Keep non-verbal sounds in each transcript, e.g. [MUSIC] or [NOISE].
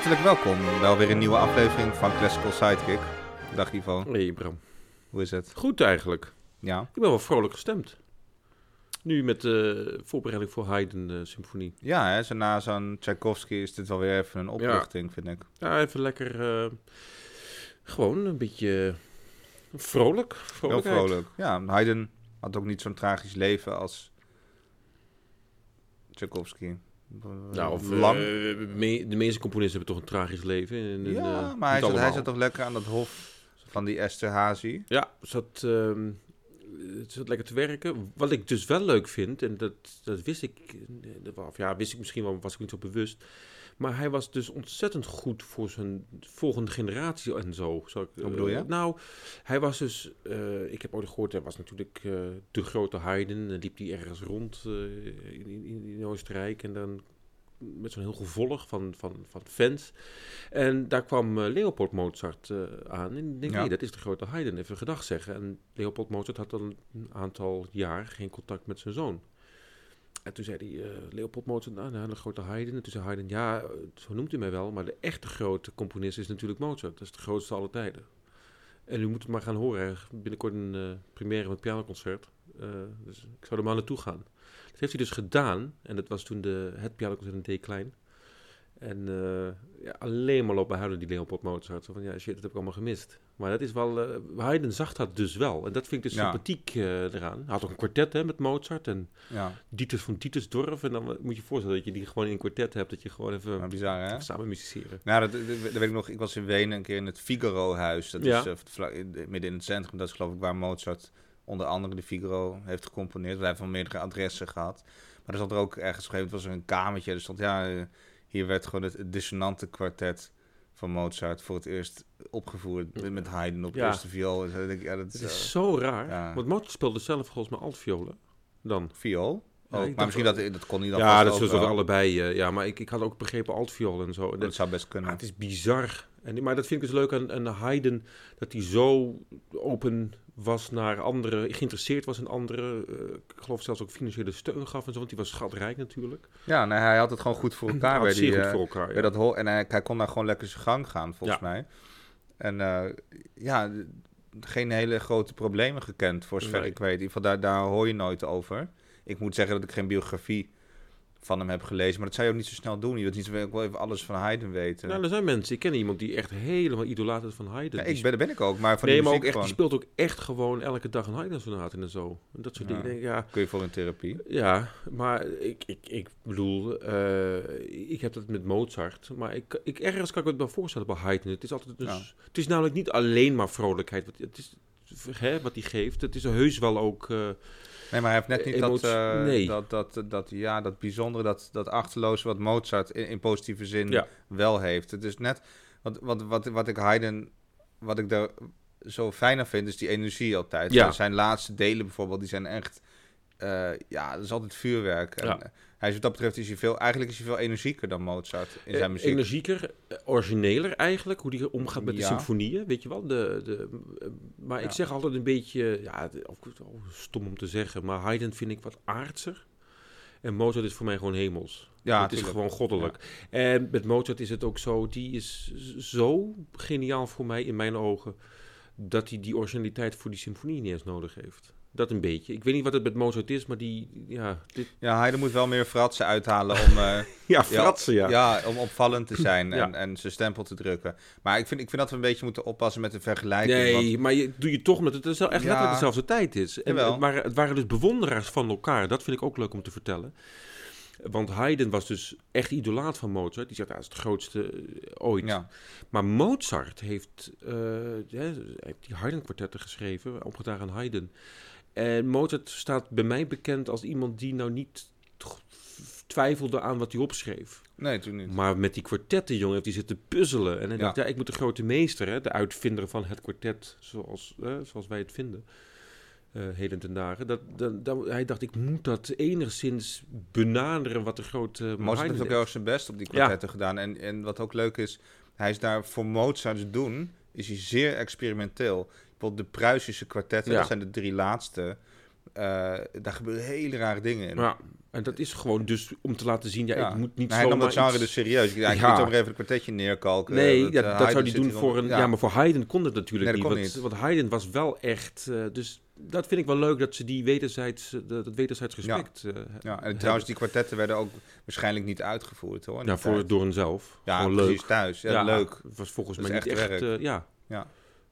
Hartelijk welkom. Wel weer een nieuwe aflevering van Classical Sidekick. Dag Ivo, Hey Bram. hoe is het? Goed eigenlijk. Ja, Ik ben wel vrolijk gestemd. Nu met de voorbereiding voor Haydn eh, symfonie. ja hè, zo na zo'n Tchaikovsky is dit wel weer even een opluchting, vind ik. Ja, even lekker eh, gewoon een beetje vrolijk. Heel vrolijk. Ja, Haydn had ook niet zo'n tragisch leven als Tchaikovsky. Nou, of, lang. eh, de meeste componisten hebben toch een tragisch leven. En, en, ja, eh, maar hij zat, hij zat toch lekker aan dat hof van die Esther Hazy. Ja, zat, het zat lekker te werken. Wat ik dus wel leuk vind, en dat, dat wist ik, of ja, wist ik misschien wel, was ik niet zo bewust. Maar hij was dus ontzettend goed voor zijn volgende generatie en zo. Zou ik, bedoel je? eh, nou, hij was dus, eh, ik heb ooit gehoord, hij was natuurlijk eh, de grote Haydn. Dan liep hij ergens rond in, in, in Oostenrijk en dan met zo'n heel gevolg van, van, van fans. En daar kwam Leopold Mozart aan. En ik denk, Ja. nee, dat is de grote Haydn, even gedag zeggen. En Leopold Mozart had al een aantal jaar geen contact met zijn zoon. En toen zei hij, eh, Leopold Mozart, nou, nou, de grote Haydn. En toen zei Haydn, ja, eh, zo noemt u mij wel, maar de echte grote componist is natuurlijk Mozart. Dat is de grootste aller tijden. En u moet het maar gaan horen. Binnenkort een eh première met pianoconcert. Dus ik zou er maar naartoe gaan. Dat heeft hij dus gedaan. En dat was toen de, het pianoconcert in D klein. En eh, ja, alleen maar lopen huilen die Leopold Mozart. Zo van, ja, shit, dat heb ik allemaal gemist. Maar dat is wel... eh Haydn zag dat dus wel. En dat vind ik dus Ja. sympathiek eh, eraan. Hij had ook een kwartet hè, met Mozart en Ja, Dieters van Dietersdorf. En dan moet je je voorstellen dat je die gewoon in een kwartet hebt. Dat je gewoon even bizar hè? samen musiceren. Nou, dat, dat, dat weet ik nog. Ik was in Wenen een keer in het Figaro-huis. Dat Ja. is midden in het centrum. Dat is geloof ik waar Mozart onder andere de Figaro heeft gecomponeerd. Hij heeft van meerdere adressen gehad. Maar er stond er ook ergens op een gegeven moment was er een kamertje. Er stond, ja, hier werd gewoon het, dissonante kwartet van Mozart voor het eerst opgevoerd. Met, met Haydn op Ja. eerste viool. En zo denk ik, ja, dat Het is is eh, zo raar. ja. Want Mozart speelde zelf volgens mij altviolen. Dan. viool. Oh, maar misschien dat, dat kon niet dan Ja, dat ook zullen ze wel. allebei. eh, ja, maar ik, ik had ook begrepen altviool en zo. Dat dat, zou best ah, kunnen. het is bizar. En, maar dat vind ik dus leuk aan, aan Haydn. Dat hij zo open was naar anderen. Geïnteresseerd was in anderen. eh, ik geloof zelfs ook financiële steun gaf en zo. Want hij was schatrijk natuurlijk. Ja, nee, hij had het gewoon goed voor Hij elkaar. had bij die, goed eh, voor elkaar. ja. dat hol. En hij, hij kon daar gewoon lekker zijn gang gaan, volgens Ja. mij. En eh, ja, geen hele grote problemen gekend, voor zover Nee. ik weet. In ieder geval, daar, daar hoor je nooit over. Ik moet zeggen dat ik geen biografie van hem heb gelezen. Maar dat zou je ook niet zo snel doen. Je wilt niet zo ik wil even alles van Haydn weten. Nou, er zijn mensen. Ik ken iemand die echt helemaal idolaat is van Haydn. Ja, ik ben, dat ben ik ook, maar van nee, die maar ook echt, die speelt ook echt gewoon elke dag een Haydn-sonaten en zo. En dat soort Ja. dingen. Ja, kun je voor een therapie. ja, maar ik, ik, ik bedoel, eh, ik heb dat met Mozart. Maar ik, ik, ergens kan ik het wel voorstellen bij Haydn. Het is, altijd dus, Ja. het is namelijk niet alleen maar vrolijkheid. Wat, het is, hè, wat hij geeft. Het is heus wel ook... eh, Nee, maar hij heeft net niet Emotie- dat, eh, nee. dat, dat, dat, ja, dat bijzondere, dat, dat achterloze wat Mozart in, in positieve zin Ja. wel heeft. Het is net, wat, wat, wat, wat ik Haydn, wat ik daar zo fijn aan vind, is die energie altijd. Ja. Zijn laatste delen bijvoorbeeld, die zijn echt, eh, ja, dat is altijd vuurwerk. En, Ja. Hij is wat dat betreft, is hij veel, eigenlijk is hij veel energieker dan Mozart in zijn Eh, muziek. Energieker, eh, origineler eigenlijk, hoe die omgaat met de Ja. symfonieën, weet je wel. De, de, eh, maar Ja. ik zeg altijd een beetje, ja, oh, stom om te zeggen, maar Haydn vind ik wat aardser. En Mozart is voor mij gewoon hemels. ja, het is gewoon goddelijk. En met Mozart is het ook zo, die is zo geniaal voor mij in mijn ogen, dat hij die originaliteit voor die symfonie niet eens nodig heeft. Dat een beetje. Ik weet niet wat het met Mozart is, maar die, ja, dit, Ja, Haydn moet wel meer fratsen uithalen om... eh, [LAUGHS] ja, fratsen, ja. Ja, om opvallend te zijn Ja. en, en zijn stempel te drukken. Maar ik vind, ik vind dat we een beetje moeten oppassen met de vergelijking. want- Nee, maar je, doe je toch omdat het echt Ja. letterlijk dezelfde tijd is. En Jawel. het waren, het waren dus bewonderaars van elkaar. Dat vind ik ook leuk om te vertellen. Want Haydn was dus echt idolaat van Mozart. Die zegt, dat is het grootste eh, ooit. ja. Maar Mozart heeft, eh, ja, hij heeft die Haydn-kwartetten geschreven, opgedaan aan Haydn. En Mozart staat bij mij bekend als iemand die nou niet twijfelde aan wat hij opschreef. Nee, toen niet. Maar met die kwartetten, jongen, heeft hij zitten puzzelen. En hij Ja. dacht, ja, ik moet de grote meester, hè, de uitvinder van het kwartet, zoals, zoals wij het vinden, eh heden ten dagen. Dat, dat, dat- hij dacht, ik moet dat enigszins benaderen wat de grote Mozart Haydn heeft ook heel erg zijn best op die kwartetten gedaan. En, en wat ook leuk is, hij is daar voor Mozart's doen, is hij zeer experimenteel. Bijvoorbeeld de Pruisische kwartetten, Ja. dat zijn de drie laatste. eh, daar gebeuren hele rare dingen in. Ja, En dat is gewoon dus om te laten zien, ja, Ja. ik moet niet Maar hij nam dat genre iets- dus serieus. Ja, ik Ja. niet zomaar even een kwartetje neerkalken. Nee, Dat, ja, eh, dat zou hij doen voor een... Ja. maar voor Haydn kon het natuurlijk Nee, dat niet, kon want, niet. want Haydn was wel echt... eh, dus dat vind ik wel leuk, dat ze die wederzijds, dat, dat wederzijds respect... eh, Ja, en trouwens, die kwartetten werden ook waarschijnlijk niet uitgevoerd, hoor. Ja, voor door een zelf. Ja, Gewoon precies, leuk. thuis. Ja, leuk. Het was volgens Dat mij niet echt echt... ja. Ja.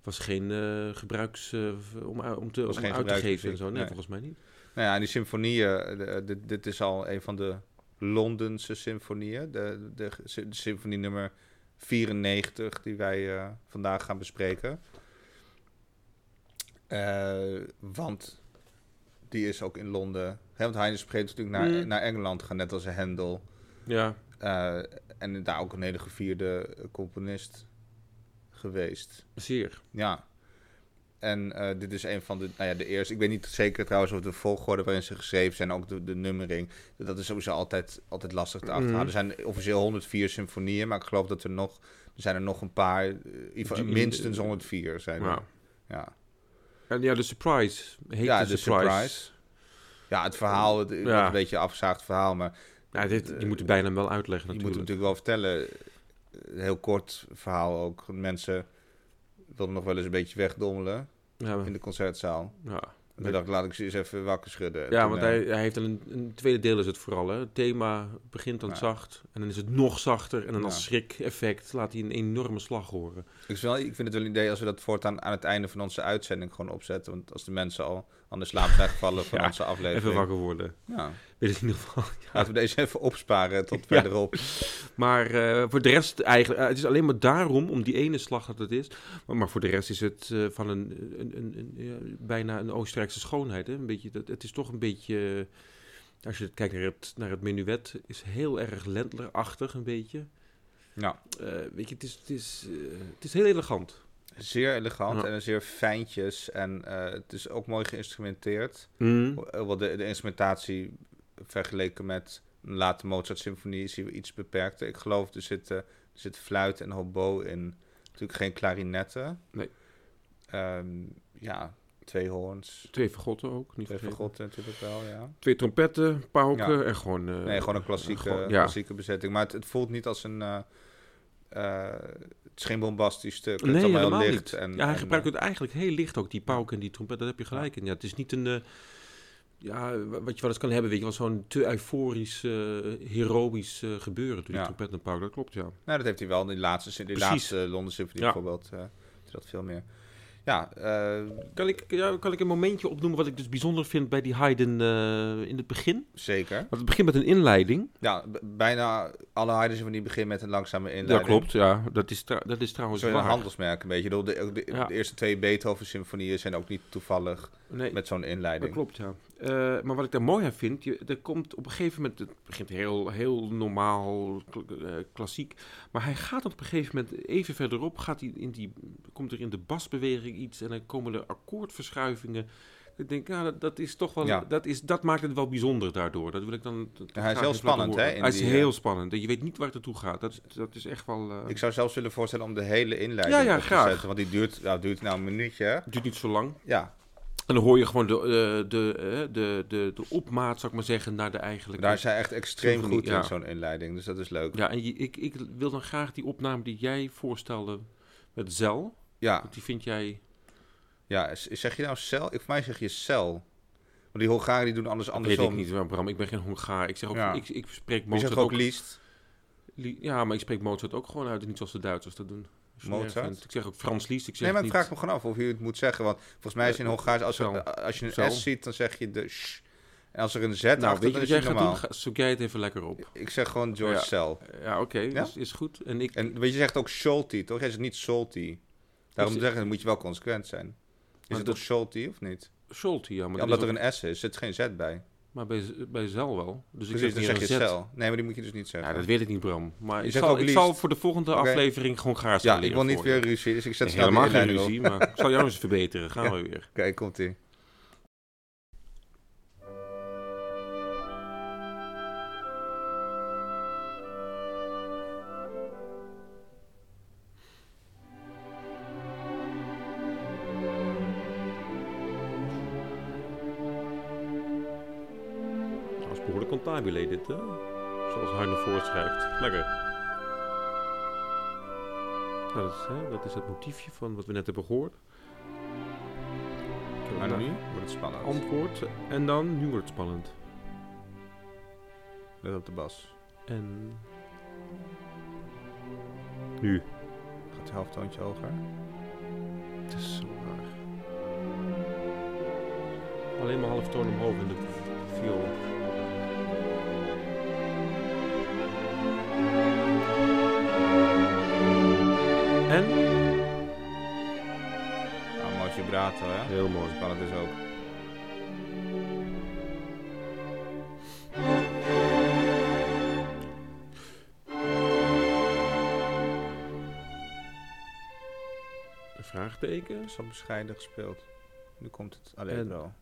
Was geen eh, gebruiks... eh, om, u- om, te, Was om geen uit te geven en zo. Nee, nee. volgens mij niet. Nou ja, en die symfonieën, eh, de- de- dit is al een van de Londense symfonieën. De, de, de symfonie nummer 94 die wij eh, vandaag gaan bespreken. Eh, want die is ook in Londen. Hè, want Haydn spreekt natuurlijk naar, Mm. naar Engeland gaan, net als Handel. Ja, Eh, en daar ook een hele gevierde eh, componist geweest. zeer. Ja. En eh, dit is een van de, nou ja, de eerste. Ik weet niet zeker trouwens of de volgorde waarin ze geschreven zijn, ook de, de nummering. Dat is sowieso altijd, altijd lastig te achterhalen. Mhm. Er zijn officieel 104 symfonieën, maar ik geloof dat er nog, er zijn er nog een paar, eh, Die- minstens 104 zijn er. Ja. Ja, En ja, de surprise. Heet ja de de surprise. surprise. Ja, het verhaal, het, Ja. een beetje een afgezaagd verhaal, maar Ja, dit, je moet het bijna wel uitleggen je moet het natuurlijk. natuurlijk wel vertellen. Een heel kort verhaal ook. Mensen wilden nog wel eens een beetje wegdommelen Ja, maar- in de concertzaal. ja. En toen dacht ik, laat ik ze eens even wakker schudden. En Ja, toen, want eh, hij, hij heeft een, een tweede deel is het vooral. Hè. Het thema begint dan Ja. zacht en dan is het nog zachter. En dan als schrik-effect laat hij een enorme slag horen. Ik, is wel, ik vind het wel een idee als we dat voortaan aan het einde van onze uitzending gewoon opzetten. Want als de mensen al aan de slaap zijn gevallen van [LAUGHS] Ja, onze aflevering. Even wakker worden. Ja, in ieder geval. [LAUGHS] Ja. laten we deze even opsparen tot [LAUGHS] verderop. Maar eh, voor de rest eigenlijk, eh, het is alleen maar daarom, om die ene slag dat het is. Maar, maar voor de rest is het eh, van een, een, een, een- ja, bijna een Oostenrijkse schoonheid. Hè? Een beetje, dat, het is toch een beetje, als je kijkt naar het, naar het menuet, is heel erg Lendler-achtig een beetje. Ja, weet je, het is, het, is, het is heel elegant. Zeer elegant Ja. en zeer fijntjes. En eh, het is ook mooi geïnstrumenteerd. Mm. Eh, Wel de, de instrumentatie vergeleken met een late Mozart-symfonie is hier iets beperkter. Ik geloof er zit, eh, er zit fluit en hobo in. Natuurlijk geen klarinetten. Nee. Ehm, ja, twee hoorns. Twee vergotten ook, niet Twee vergotten natuurlijk wel, ja. Twee trompetten, pauken Ja. en gewoon... Nee, gewoon een klassieke, gewoon- ja. klassieke bezetting. Maar het, het voelt niet als een... is geen bombastisch stuk. het is Nee, allemaal heel licht. En, ja, hij en, gebruikt eh, het eigenlijk heel licht ook, die pauken en die trompet. Daar heb je gelijk in. Ja, het is niet een... eh, ja, wa- wat je wel eens kan hebben, weet je wel, zo'n te euforisch, eh, heroïsch gebeuren door die Ja. trompet en pauken. Dat klopt, ja. Nou, dat heeft hij wel in die laatste, die Precies. laatste Londen Symphony Ja. bijvoorbeeld. dat veel meer. Ja, eh, Kan ik, ja, kan ik een momentje opnoemen wat ik dus bijzonder vind bij die Haydn eh, in het begin? zeker. Want het begint met een inleiding. Ja, bijna alle Haydn Symfonie beginnen met een langzame inleiding. Dat klopt, ja. Dat is, dat is trouwens Zo'n handelsmerk een beetje. De, de, de- Ja. de eerste twee Beethoven-symfonieën zijn ook niet toevallig Nee, met zo'n Dat inleiding. klopt, ja. Eh, maar wat ik daar mooi aan vind, je, er komt op een gegeven moment, het begint heel, heel normaal, eh, klassiek, maar hij gaat op een gegeven moment even verderop, gaat hij in die, komt er in de basbeweging iets en dan komen er akkoordverschuivingen. Ik denk, ja, dat, dat is toch wel, Ja. dat, is, dat maakt het wel bijzonder daardoor. Dat wil ik dan. dat Ja, hij is heel spannend, hè, Hij is die, heel eh, spannend. En je weet niet waar het naartoe gaat. Dat, dat is echt wel. Ik zou zelfs willen voorstellen om de hele inleiding Ja, ja, op te graag. zetten. Want die duurt, nou, duurt nou een minuutje. duurt niet zo lang. Ja, En dan hoor je gewoon de, eh, de, eh, de, de, de opmaat, zou ik maar zeggen, naar de eigenlijke. daar hij echt extreem goed in, zo'n inleiding. Dus dat is leuk. Ja, en je- ik, ik wil dan graag die opname die jij voorstelde met Zel. Ja, Want die vind jij... ja. zeg je nou cel? Ik, voor mij zeg je cel. Want die Hongaren die doen alles Weet andersom. ik niet, maar Bram. Ik ben geen Hongaar. Ik zeg ook... Ik, ik spreek Je Mozart zegt ook ook... liest. li- Ja, maar ik spreek Mozart ook gewoon uit. Niet zoals de Duitsers dat doen. Mozart? Ik zeg ook Frans Liszt. Ik zeg Nee, maar ik vraag me gewoon af of je het moet zeggen. Want volgens mij is in Hongaars, als, er, als je een. S ziet, dan zeg je de sh. En als er een Z Nou, achter, weet je is het normaal. doen? Zoek jij het even lekker op. Ik zeg gewoon George Ja. Cel. Ja, oké. Ja? dus is goed. En ik... En weet je, zegt ook Schulte, toch? Jij zegt niet Salty. Daarom Is- zeg ik, dan moet je wel consequent zijn. Is Maar het toch Schulte of niet? Schulte, ja. Maar, Ja, dat omdat is er ook- een S is, zit geen Z bij. Maar bij, bij Zel wel. Dus ik Precies, zeg dan meer zeg je een Z. cel. Nee, maar die moet je dus niet zeggen. Ja, dat weet ik niet, Bram. Maar Je ik zal, ik zal voor de volgende aflevering gewoon gaar ja, ik wil niet weer ruzie, dus ik zet Nee, helemaal geen ruzie, maar ik zal jou eens verbeteren. Gaan we weer. Kijk, komt ie. Cantabile dit, hè? Zoals Heine voorschrijft. Lekker. Nou, dat, is, hè, dat is het motiefje van wat we net hebben gehoord. Een nu wordt het spannend. antwoord. En dan, nu wordt het spannend. Let op de bas. En... Nu. Gaat het halftoontje hoger. Het is zo raar. Alleen maar half toon omhoog in de viool. Hè? Heel mooi. Spannend is ook. Een vraagteken. Zo bescheiden gespeeld. Nu komt het allegro. Ja,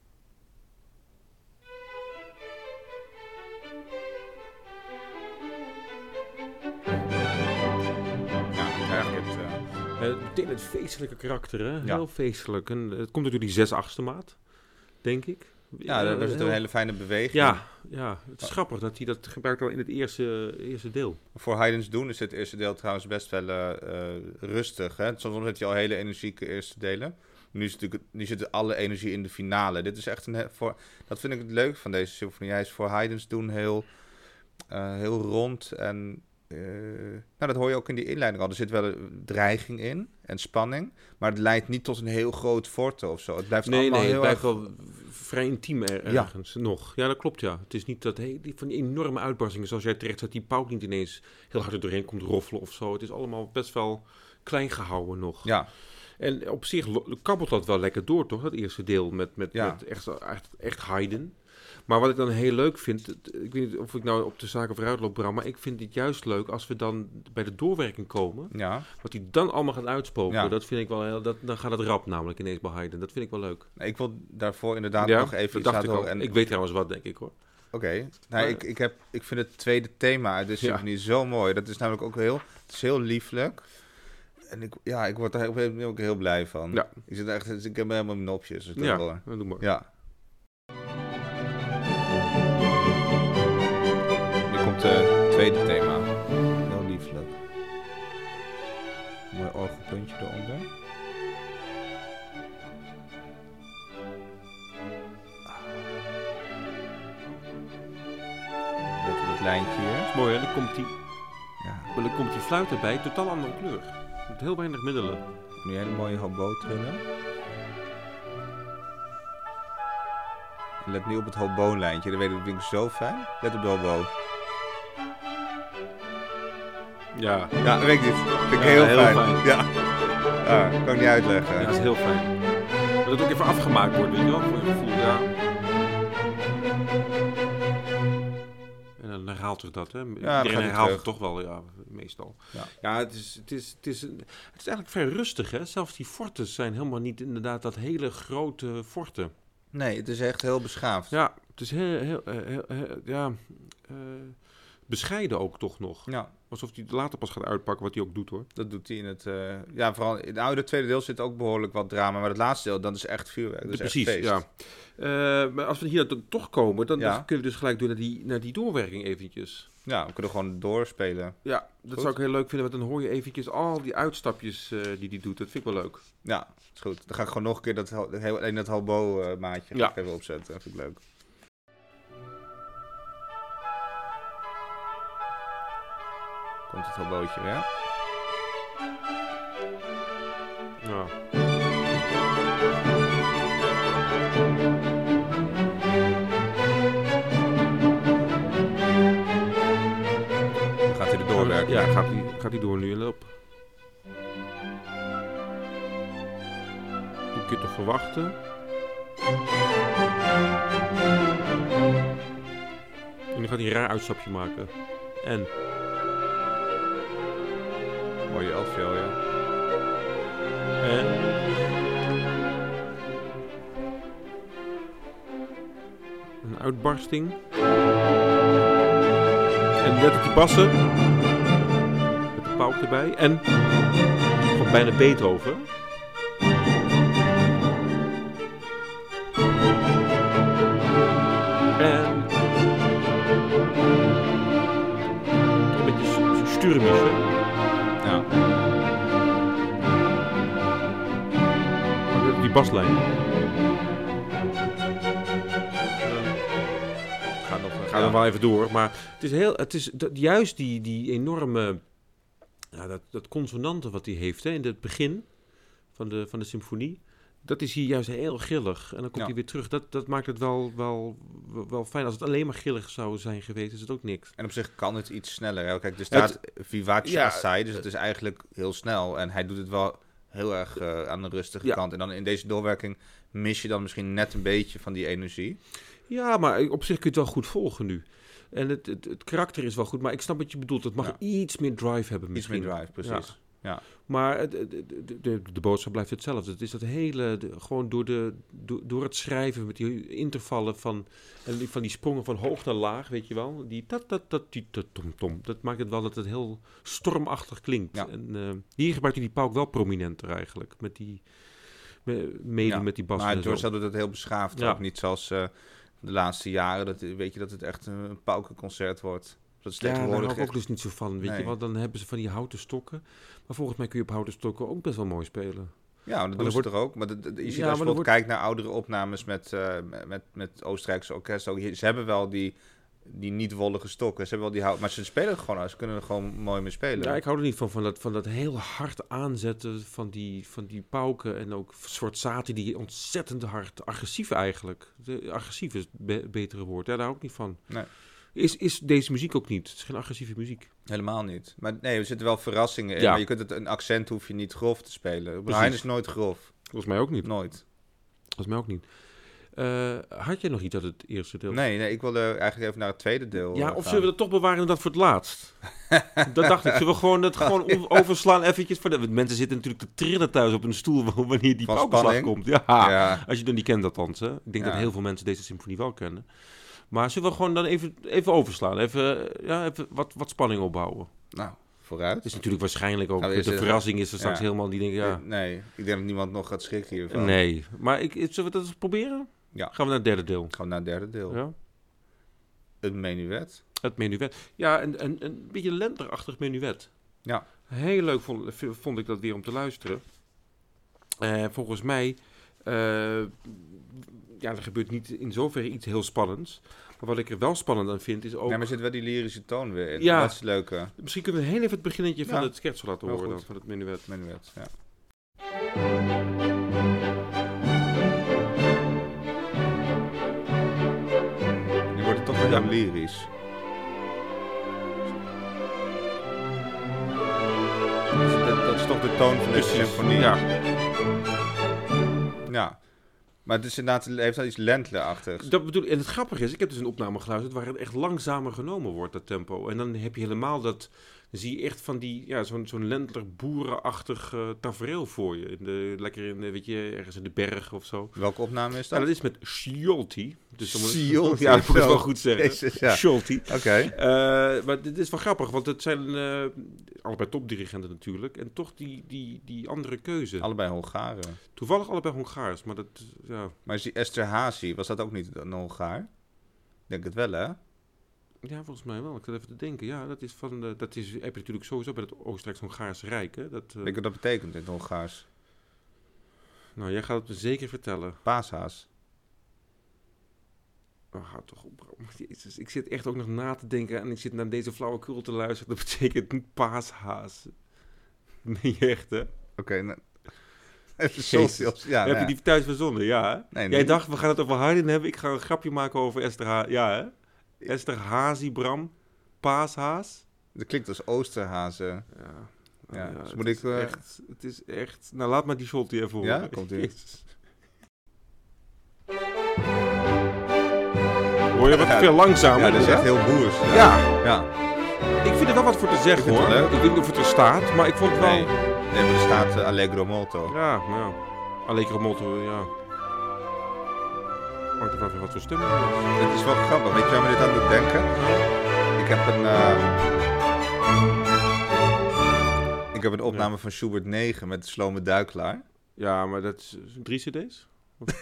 eh, het feestelijke karakter, hè? Ja. Heel feestelijk. En het komt natuurlijk die zes achtste maat, denk ik. ja, daar Eh, zit heel- een hele fijne beweging. Ja, ja, het is grappig dat hij dat gebruikt al in het eerste, eerste deel. Voor Haydn's doen is het eerste deel trouwens best wel eh, eh, rustig. Hè? Soms heb je al hele energieke eerste delen. Nu, is natuurlijk, nu zit alle energie in de finale. Dit is echt een. Voor, dat vind ik het leuk van deze symfonie. Hij is voor Haydn's doen heel, eh, heel rond. En eh, nou, dat hoor je ook in die inleiding al. Er zit wel een dreiging in en spanning. Maar het leidt niet tot een heel groot forte of zo. Het blijft Nee, allemaal nee, het heel blijft erg- wel vrij intiem er- Ja. ergens nog. Ja, dat klopt, ja. Het is niet dat he- die, van die enorme uitbarstingen, zoals jij terecht zegt, die pauw niet ineens heel hard er doorheen komt roffelen of zo. Het is allemaal best wel klein gehouden nog. Ja, En op zich kabbelt dat wel lekker door, toch? Dat eerste deel met, met, Ja. met echt, echt, echt Haydn. Maar wat ik dan heel leuk vind, ik weet niet of ik nou op de zaken vooruit loop, Bram, maar ik vind het juist leuk als we dan bij de doorwerking komen. ja. Wat hij dan allemaal gaat uitspoken, Ja. dat vind ik wel heel, dat, dan gaat het rap namelijk ineens bij Haydn. Dat vind ik wel leuk. Ik wil daarvoor inderdaad ja, nog even dat dacht ik al. En Ik weet trouwens wat, denk ik hoor. Oké, nou, ik, ik, heb, ik vind het tweede thema uit de symfonie zo mooi. Dat is namelijk ook heel, het is heel lieflijk. En ik, ja, ik word daar ook heel blij van. Ja. Ik, zit echt, ik heb helemaal nopjes. als ik dat Ja, dat doe maar. ja. Mooi orgelpuntje eronder. Let op het lijntje hier. Dat is mooi hè, dan komt die, Ja. maar dan komt die fluit erbij, totaal andere kleur. Met heel weinig middelen. Nu een hele mooie hobo trillen. En let nu op het hobo-lijntje. Dat weet ik, dat vind ik zo fijn. Let op de hobo. Ja, Ja, weet ik niet. Vind ik Ja, heel, heel fijn. fijn. Ja. ja, kan ik niet uitleggen. ja, dat is heel fijn. Dat het ook even afgemaakt wordt, weet je wel, voor je gevoel, ja. En dan herhaalt zich dat, hè. gaat Iedereen herhaalt het toch wel, ja, meestal. Ja. Ja, het, is, het, is, het, is, een- het is eigenlijk vrij rustig, hè. Zelfs die forten zijn helemaal niet inderdaad dat hele grote forten. Nee, het is echt heel beschaafd. Ja, het is heel, heel, heel, heel- ja, eh, bescheiden ook toch nog. Ja, Alsof hij het later pas gaat uitpakken, wat hij ook doet, hoor. dat doet hij in het... eh, ja, vooral in het oude tweede deel zit ook behoorlijk wat drama. Maar het laatste deel, dat is echt vuurwerk. Dat is Precies, echt feest. ja. Eh, maar als we hier dan toch komen, dan, Ja. dan kunnen we dus gelijk door naar die, naar die doorwerking eventjes. Ja, we kunnen gewoon doorspelen. Ja, dat Goed. zou ik heel leuk vinden, want dan hoor je eventjes al die uitstapjes eh, die hij doet. Dat vind ik wel leuk. Ja, is goed. Dan ga ik gewoon nog een keer dat, heel, dat hobo-maatje Ja. even opzetten. Dat vind ik leuk. Komt het hobootje weer. Ja. Gaat hij er doorwerken. Ja, gaat hij gaat die door nu. Die kun je toch verwachten. En nu gaat hij een raar uitstapje maken. En or your health. En een uitbarsting. En net op basse bassen. Met de pauw erbij. En van bijna Beethoven. En... Een beetje stuurmussen. Baslijn. Ga nog, ga Ja. nog wel even door. Maar het is, heel, het is dat, juist die, die enorme... Ja, dat, dat consonante wat hij heeft hè, in het begin van de, van de symfonie... Dat is hier juist heel grillig. En dan komt Ja. hij weer terug. Dat, dat maakt het wel, wel, wel fijn. Als het alleen maar grillig zou zijn geweest, is het ook niks. En op zich kan het iets sneller. Hè? Kijk, er Het- staat vivace ja, assai, dus het is eigenlijk heel snel. En hij doet het wel heel erg eh, aan de rustige Ja. kant. En dan in deze doorwerking mis je dan misschien net een beetje van die energie. Ja, maar op zich kun je het wel goed volgen nu. En het, het, het karakter is wel goed, maar ik snap wat je bedoelt. Het mag Ja. iets meer drive hebben Iets misschien. meer drive, precies. Maar het- het- de, de, de boodschap blijft hetzelfde. Het is dat hele, de- gewoon door, de, door, door het schrijven met die intervallen van, van die sprongen van hoog naar laag, weet je wel. Die tat, tat, tat, die, tom, tom. Dat maakt het wel dat het heel stormachtig klinkt. Ja. En eh, hier gebruikt hij die pauk wel prominenter eigenlijk. Met die, me- mede Ja, met die bas. Maar. George doet het heel beschaafd. Ja. Ook niet zoals eh, de laatste jaren. Dat, weet je dat het echt een paukenconcert wordt. Dat is Ja, daar hou ik ook dus niet zo van, weet Nee. je wel. Dan hebben ze van die houten stokken. Maar volgens mij kun je op houten stokken ook best wel mooi spelen. Ja, dat doen ze wordt- er ook. Maar dat- dat- je ziet Ja, als je bijvoorbeeld wordt- kijkt naar oudere opnames met, eh, met, met, Oostenrijkse orkest. Ook, ze hebben wel die, die niet wollige stokken. Ze hebben wel die hout, maar ze spelen gewoon. Ze kunnen er gewoon mooi mee spelen. Ja, ik hou er niet van, van dat, van dat heel hard aanzetten van die, van die pauken. En ook Sforzati, die ontzettend hard, agressief eigenlijk. De, agressief is het be- betere woord. Ja, daar hou ik niet van. Nee. Is, is deze muziek ook niet. Het is geen agressieve muziek. Helemaal niet. Maar nee, er zitten wel verrassingen in. Ja. Maar je kunt het, een accent hoef je niet grof te spelen. Brian is nooit grof. Volgens mij ook niet. Nooit. Volgens mij ook niet. Eh, had jij nog iets uit het eerste deel? Nee, nee, ik wilde eigenlijk even naar het tweede deel. Ja, of gaan. zullen we dat toch bewaren en dat voor het laatst? [LAUGHS] dat dacht ik. Zullen we gewoon dat gewoon overslaan eventjes? Voor de, want mensen zitten natuurlijk te trillen thuis op een stoel [LAUGHS] wanneer die spanning? komt. Ja. Ja, Als je dan niet kent althans. Hè? Ik denk Ja. dat heel veel mensen deze symfonie wel kennen. Maar zullen we gewoon dan even, even overslaan? Even, ja, even wat, wat spanning opbouwen. nou, vooruit. Het is natuurlijk waarschijnlijk ook... Nou, de verrassing is er straks ja. helemaal... Die denken, ja... Eh, Nee, ik denk dat niemand nog gaat schrikken hiervan. Nee. Maar ik, zullen we dat eens proberen? Ja. Gaan we naar het derde deel. Gaan we naar het derde deel. Ja? Het menuet. Het menuet. Ja, een, een, een beetje lenterachtig menuet. Ja. Heel leuk vond, vond ik dat weer om te luisteren. Eh, volgens mij, eh, ja, er gebeurt niet in zoverre iets heel spannends. Maar wat ik er wel spannend aan vind, is ook... Nee, maar er zit wel die lyrische toon weer in. Ja. Dat is het leuke. Misschien kunnen we heel even het beginnetje van Ja. het scherzo laten horen, dan, van het menuet. Menuet, ja. Nu wordt het toch weer Ja. heel lyrisch. Dat, dat is toch de toon van Precies, symfonie. ja. Ja. Maar het is inderdaad, heeft wel iets Lentler-achtigs. Dat bedoel, en het grappige is, ik heb dus een opname geluisterd waar het echt langzamer genomen wordt, dat tempo. En dan heb je helemaal dat, dan zie je echt van die, ja, zo'n zo'n lentler boerenachtig eh, tafereel voor je. In de, lekker in, de, weet je, ergens in de berg of zo. Welke opname is Ja, dat? dat is met Sciolti. Dus dan moet- Sciolti, [LAUGHS] Ja, dat moet ik wel goed zeggen. Ja. Sciolti. Oké. Eh, maar dit is wel grappig, want het zijn eh, allebei topdirigenten natuurlijk. En toch die, die, die andere keuze. Allebei Hongaren. Toevallig allebei Hongaars, maar dat, ja... Maar is die Esther Hazy, was dat ook niet een Hongaar? Ik Denk het wel, hè? Ja, volgens mij wel. Ik zat even te denken. Ja, dat is van. de- dat is, heb je natuurlijk sowieso bij het Oostenrijks-Hongaarse Rijk. Hè? Dat, eh, Ik denk dat dat betekent in het Hongaars. nou, jij gaat het me zeker vertellen. Paashaas. Oh, houd toch op. [LAUGHS] Jezus, ik zit echt ook nog na te denken en ik zit naar deze flauwekul te luisteren. Dat betekent niet paashaas. [LAUGHS] Nee, echt, hè? Oké, nou... [LAUGHS] Even Jezus. Celsius. Ja, heb nou je die thuis verzonnen? Ja, hè? Nee, Jij dacht, we gaan het over Haydn hebben. Ik ga een grapje maken over Esther. Ja, hè? Esther Hazi, Bram. Paashaas. Dat klinkt als Oosterhazen. Ja. Ja, dus het moet is ik, eh, echt, het is echt... Nou, laat maar die even horen. Ja, komt-ie. Jezus. Hoor je wat veel langzamer? Ja, dat is echt heel boers. Ja, Ja. ik vind er wel wat voor te zeggen Ik hoor. het. Ik weet niet of het er staat, maar ik vond het wel... Nee. nee, maar er staat eh, Allegro Molto. Ja, nou ja. Allegro molto, ja. Hangt er weer wat voor stemmen. Het is wel grappig. Weet je waar me dit aan doet denken? Ik heb een... eh, Ik heb een opname van Schubert 9 met de Slome Duikelaar. Ja, maar dat is drie cd's? [LAUGHS]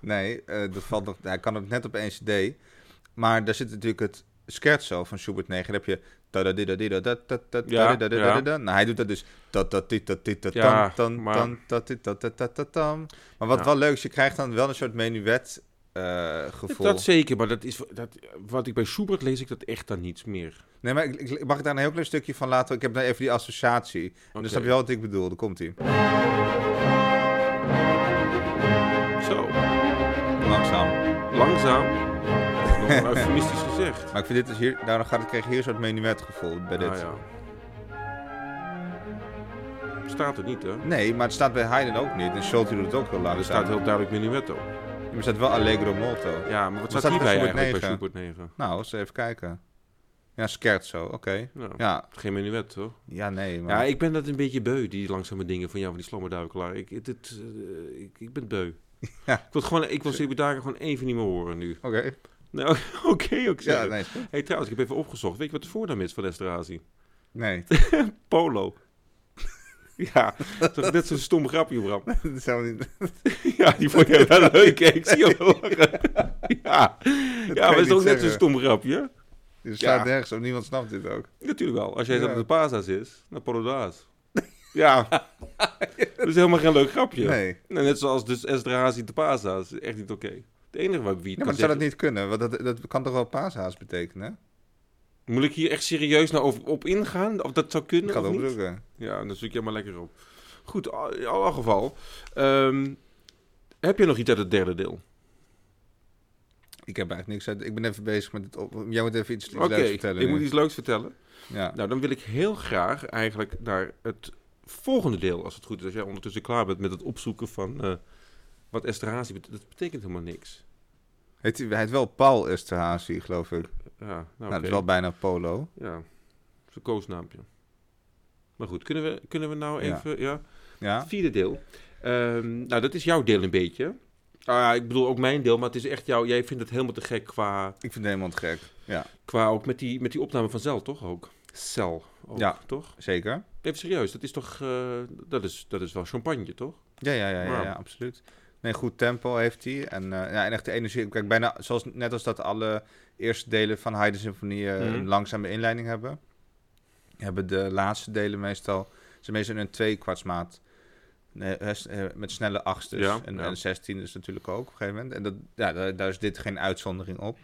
Nee, eh, dat valt nog, hij kan het net op één cd. Maar daar zit natuurlijk het Scherzo van Schubert 9, dan heb je... Ja, ja. Nou, hij doet dat dus... Ja, Maar wat wel leuk is, je krijgt dan wel een soort menuet eh, gevoel. Dat zeker, maar dat is, dat, wat ik bij Schubert lees ik dat echt dan niets meer. Nee, maar ik, mag ik daar een heel klein stukje van laten? Ik heb daar even die associatie. En dan snap je wel wat ik bedoel. Daar komt hij. Zo, Langzaam. langzaam. Is wel eufemistisch gezegd. Maar ik vind dit dus hier... Daarom gaat ik krijg hier soort menuet gevoel bij dit. Ah, ja. Staat er niet, hè? Nee, maar het staat bij Haydn ook niet. En Schulte doet het ook heel Er langzaam. staat heel duidelijk minuetto. Maar er staat wel Allegro molto. Ja, maar wat staat staat hierbij bij Schubert eigenlijk bij 9? Schubert 9? Nou, eens even kijken. Ja, scherzo. Oké. Nou, Ja. Geen menuet, toch? Ja, nee, maar... Ja, ik ben dat een beetje beu, die langzame dingen van jou, van die slommerduikelaar. Ik, het, het, eh, ik, ik ben beu. [LAUGHS] Ja. Ik wil gewoon, ik wil dagen gewoon even niet meer horen nu. Oké. Nou, [LAUGHS] oké, ook Ja, nee. hey, trouwens, ik heb even opgezocht. Weet je wat de voornaam is van Esterhazy? Nee. [LAUGHS] Polo. [LAUGHS] ja, dat is net zo'n stom grapje, Bram. dat helemaal niet... ja, die vond jij wel leuk, hè? Ik zie je wel lachen. ja, ja je maar het is ook net zo'n stom grapje. Er staat Ja. nergens op. Niemand snapt dit ook. Natuurlijk wel. Als jij Ja. dat de Pasa's is, naar Polodaas. ja, dat is helemaal geen leuk grapje. Nee. Nou, net zoals dus Esterhazy de Pasa's. Echt niet oké. Het enige wat wie Ja, maar zou dat zeggen... niet kunnen? Want dat, dat kan toch wel paashaas betekenen? Moet ik hier echt serieus nou op, op ingaan? Of dat zou Ik kunnen kan of het opzoeken. Ja, dan zoek je maar lekker op. Goed, in alle geval. ehm, heb je nog iets uit het derde deel? Ik heb eigenlijk niks uit... Ik ben even bezig met het... Op... Jij moet even iets, leuks vertellen ik nu. moet iets leuks vertellen. Ja. Nou, dan wil ik heel graag eigenlijk naar het volgende deel, als het goed is. Als jij ondertussen klaar bent met het opzoeken van eh, wat Esterhazy betekent. Dat betekent helemaal niks. Heet hij, heet wel Paul Esterhazy, geloof ik. Ja, nou, Nou, dat is wel bijna Polo. Ja, zijn koosnaampje. Maar goed, kunnen we, kunnen we nou even... Ja. Ja? Het vierde deel. Ehm, nou, dat is jouw deel een beetje. Ah, ik bedoel ook mijn deel, maar het is echt jouw... Jij vindt het helemaal te gek qua... Ik vind het helemaal te gek. Ja, Qua ook met die, met die opname van Cel, toch ook? Cel, ook, Ja. toch? zeker. Even serieus, dat is toch... eh, dat, is, dat is wel champagne, toch? Ja, ja, ja, Ja. ja, absoluut. Nee, goed tempo heeft hij. En, eh, ja, en echt de energie. Kijk, bijna zoals, net als dat alle eerste delen van Haydn Symfonie eh, Mhm. een langzame inleiding hebben. Hebben de laatste delen meestal... Ze meestal in een twee kwartsmaat. Nee, eh, met snelle achtste. Ja, en, ja. en 16 is natuurlijk ook op een gegeven moment. En dat, ja, daar, daar is dit geen uitzondering op.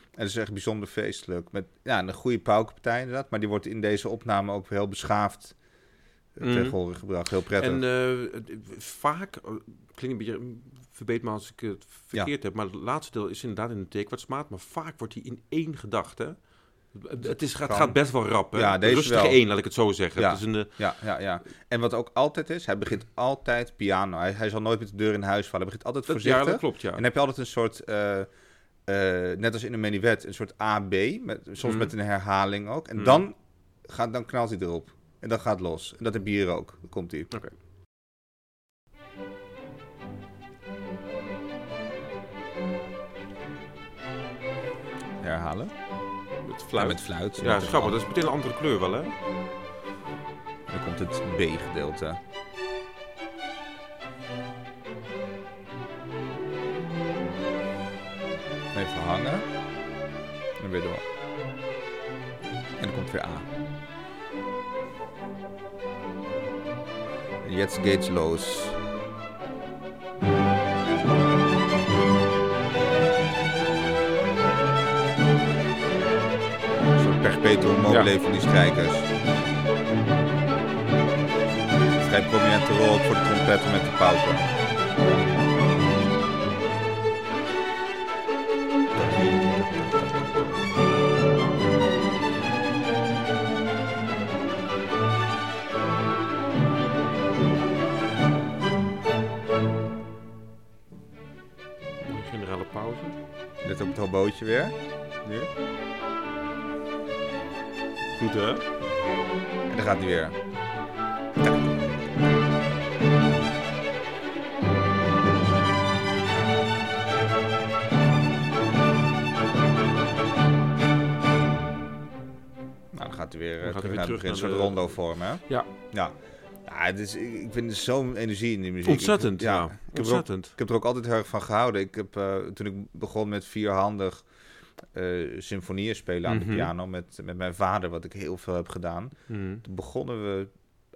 En het is echt bijzonder feestelijk. Met ja, een goede paukenpartij inderdaad. Maar die wordt in deze opname ook heel beschaafd eh, Mhm. gehore gebracht. Heel prettig. En het- vaak, eh, klinkt een beetje, verbeet me als ik het verkeerd heb, maar het laatste deel is inderdaad in een theekwartsmaat, maar vaak wordt die in één gedachte. Het, is, het gaat best wel rap, hè? Ja, deze Rustige wel. één, laat ik het zo zeggen. Ja. Het is een, Ja, ja, ja. En wat ook altijd is, hij begint altijd piano. Hij, hij zal nooit met de deur in huis vallen. Hij begint altijd voorzichtig. ja, dat klopt, ja. En dan heb je altijd een soort, net als in een menuet, een soort AB. Met, soms Mhm. met een herhaling ook. En Mhm. dan, gaat, dan knalt hij erop. En dan gaat het los. En dat heb je hier ook. Dan komt hij. Oké. Herhalen. Met Ja, fluit. met fluit. Ja, Met- grappig. Dat is meteen een andere kleur wel, hè? Dan komt het B-gedeelte. Even hangen. En weer door. En dan komt weer A. jetzt geht's los. Zo'n perpetuum mobile Ja. van die strijkers. Vrij prominente rol voor de trompetten met de pauken. Hobootje weer. Nu. Goed, hè? En dan gaat hij weer. Nou, dan gaat hij weer, Dan eh, gaat hij terug weer naar het terug begin. Een soort rondo vorm, hè? Ja. Ja. Ja, het is, ik, ik vind er zo'n energie in die muziek. Ontzettend, Ik- ja. Ik heb, er ook, Ontzettend. ik heb er ook altijd heel erg van gehouden. Ik heb, eh, toen ik begon met vierhandig, eh, symfonieën spelen aan Mhm. de piano met, met mijn vader, wat ik heel veel heb gedaan. Mhm. Toen begonnen we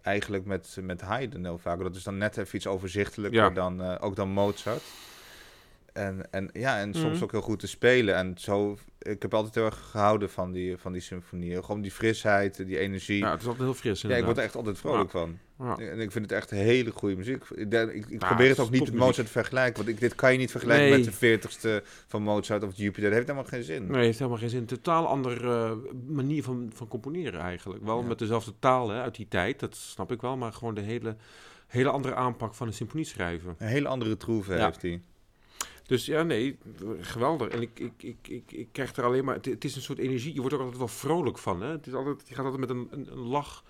eigenlijk met, met Haydn heel vaak. Dat is dan net even iets overzichtelijker Ja. dan, eh, ook dan Mozart. En, en ja, en soms Mhm. ook heel goed te spelen. En zo, ik heb altijd heel erg gehouden van die, van die symfonieën. Gewoon die frisheid, die energie. Ja, Ja, het is altijd heel fris ik word er inderdaad. echt altijd vrolijk van. Ja. En ik vind het echt hele goede muziek. Ik, ik, ik Ja, probeer het ook niet met. Mozart te vergelijken. Want ik, dit kan je niet vergelijken Nee. met de 40ste van Mozart of Jupiter. Dat heeft helemaal geen zin. Nee, het heeft helemaal geen zin. Een totaal andere eh, manier van, van componeren eigenlijk. Wel Ja. met dezelfde taal hè, uit die tijd, dat snap ik wel. Maar gewoon de hele, hele andere aanpak van een symfonie schrijven. Een hele andere troeven Ja. heeft hij. Dus ja, nee, geweldig. En ik, ik, ik, ik, ik krijg er alleen maar... Het, het is een soort energie, je wordt er altijd wel vrolijk van. Hè? Het is altijd, je gaat altijd met een, een, een lach...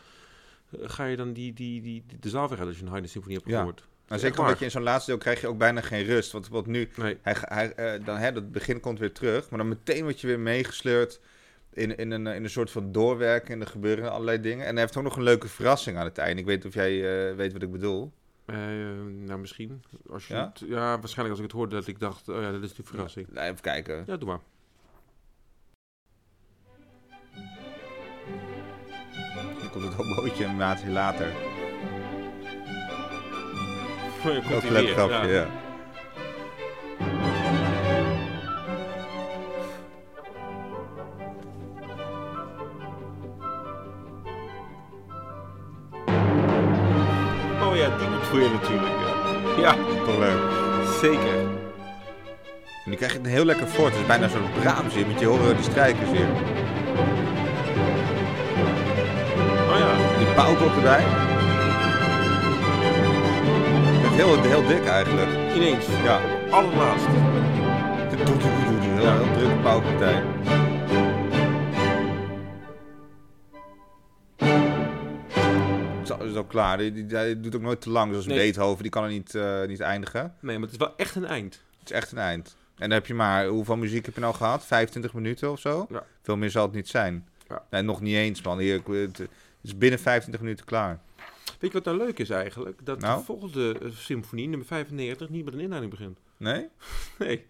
eh, Ga je dan die, die, die, die- de zaal uit als je een Haydn symfonie hebt Ja. gehoord. Nou, Echt zeker omdat je in zo'n laatste deel krijg je ook bijna geen rust. Want wat nu, Nee, hij, hij, eh, dan, hè, dat begin komt weer terug. Maar dan meteen word je weer meegesleurd in, in, een, in een soort van doorwerken. En er gebeuren allerlei dingen. En hij heeft ook nog een leuke verrassing aan het einde. Ik weet niet of jij eh, weet wat ik bedoel. Eh, nou misschien. Als je Ja? Het, ja, waarschijnlijk als ik het hoorde dat ik dacht, oh ja, dat is de verrassing. Nou, even kijken. Ja, doe maar. Dan komt het hobootje een maandje later. Komt Ook ie een leuk grapje, ja. Oh ja, bedoel je natuurlijk. Ja, ja Toch leuk. zeker. En die krijg je een heel lekker voort. Het is bijna zo'n Brahms hier. Met je horen die strijkers hier. Oh ja. Die ook erbij. Het is heel, heel dik eigenlijk. Ineens. Ja. Allerlaatst. Heel, heel drukke pauwpartij. Is ook klaar. Die, die, doet ook nooit te lang. Zoals Nee. Beethoven, die kan er niet, eh, niet eindigen. Nee, maar het is wel echt een eind. Het is echt een eind. En dan heb je maar, hoeveel muziek heb je nou gehad? 25 minuten of zo? Ja. Veel meer zal het niet zijn. Ja. Nee, nog niet eens, man. Hier, het is binnen 25 minuten klaar. Weet je wat nou leuk is eigenlijk? Dat Nou? de volgende eh, symfonie, nummer 95, niet met een inleiding begint. Nee? [LAUGHS] Nee,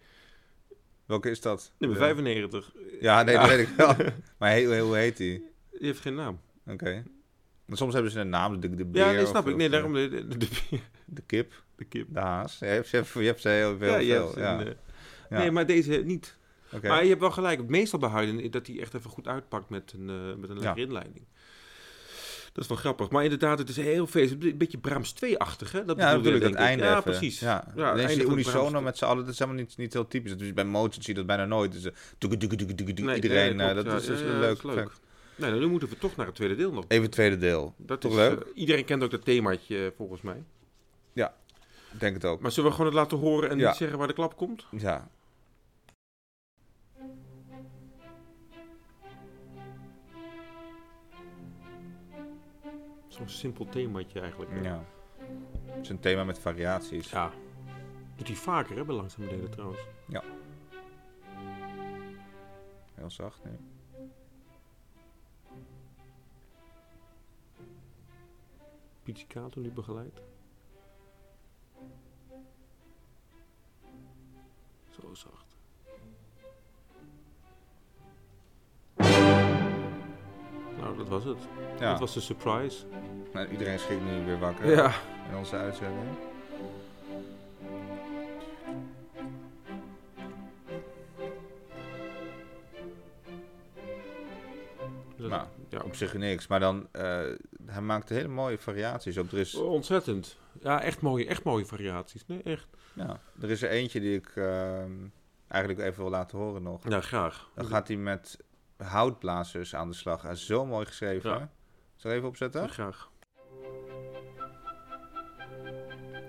Welke is dat? nummer Ja. 95. Ja, nee, Ja. dat weet ik wel. [LAUGHS] Maar hoe heet die? Die heeft geen naam. Oké. Want soms hebben ze een naam, de, de beer Ja, dat of- snap ik. Nee, daarom de, de, de, De kip, de kip. de haas. Je hebt, je hebt, je hebt ze heel veel. ja, je veel, hebt ja. een, eh, Ja. Nee, maar deze niet. Oké. Maar je hebt wel gelijk. Meestal bij Haydn dat hij echt even goed uitpakt met een, eh, met een Ja. lekkere inleiding. Dat is wel grappig. Maar inderdaad, het is heel veel. Een beetje Brahms 2-achtig, hè? Dat ja, natuurlijk, ik. einde Ja, even. precies. Ja, Ja, het einde unisono met z'n allen, dat is helemaal niet, niet heel typisch. Dus bij Mozart zie je dat bijna nooit. Dus, Nee, iedereen, nee, dat is Ja, dat leuk. Nee, nou, nu moeten we toch naar het tweede deel nog. Even het tweede deel. Dat Toch is, leuk? eh, iedereen kent ook dat themaatje, eh, volgens mij. Ik denk het ook. Maar zullen we gewoon het laten horen en Ja. niet zeggen waar de klap komt? Ja. Zo'n simpel themaatje eigenlijk. hè. ja. Het is een thema met variaties. Ja. Doet hij vaker, hè, bij delen trouwens. Heel zacht nu. Pizzicato nu begeleid. Zo zacht. Nou, dat was het. Ja. Dat was de surprise. Nou, iedereen schrikt nu weer wakker Ja. in onze uitzending. Nou, ja. Op zich niks, maar dan, eh, hij maakt hele mooie variaties op. Er is, Ontzettend. Ja, echt mooie, echt mooie variaties. Nee, echt. ja, er is er eentje die ik ehm, eigenlijk even wil laten horen nog. Ja, graag. Dan gaat hij met houtblazers aan de slag. Hij is zo mooi geschreven. Ja. Zal ik even opzetten? Ja, graag.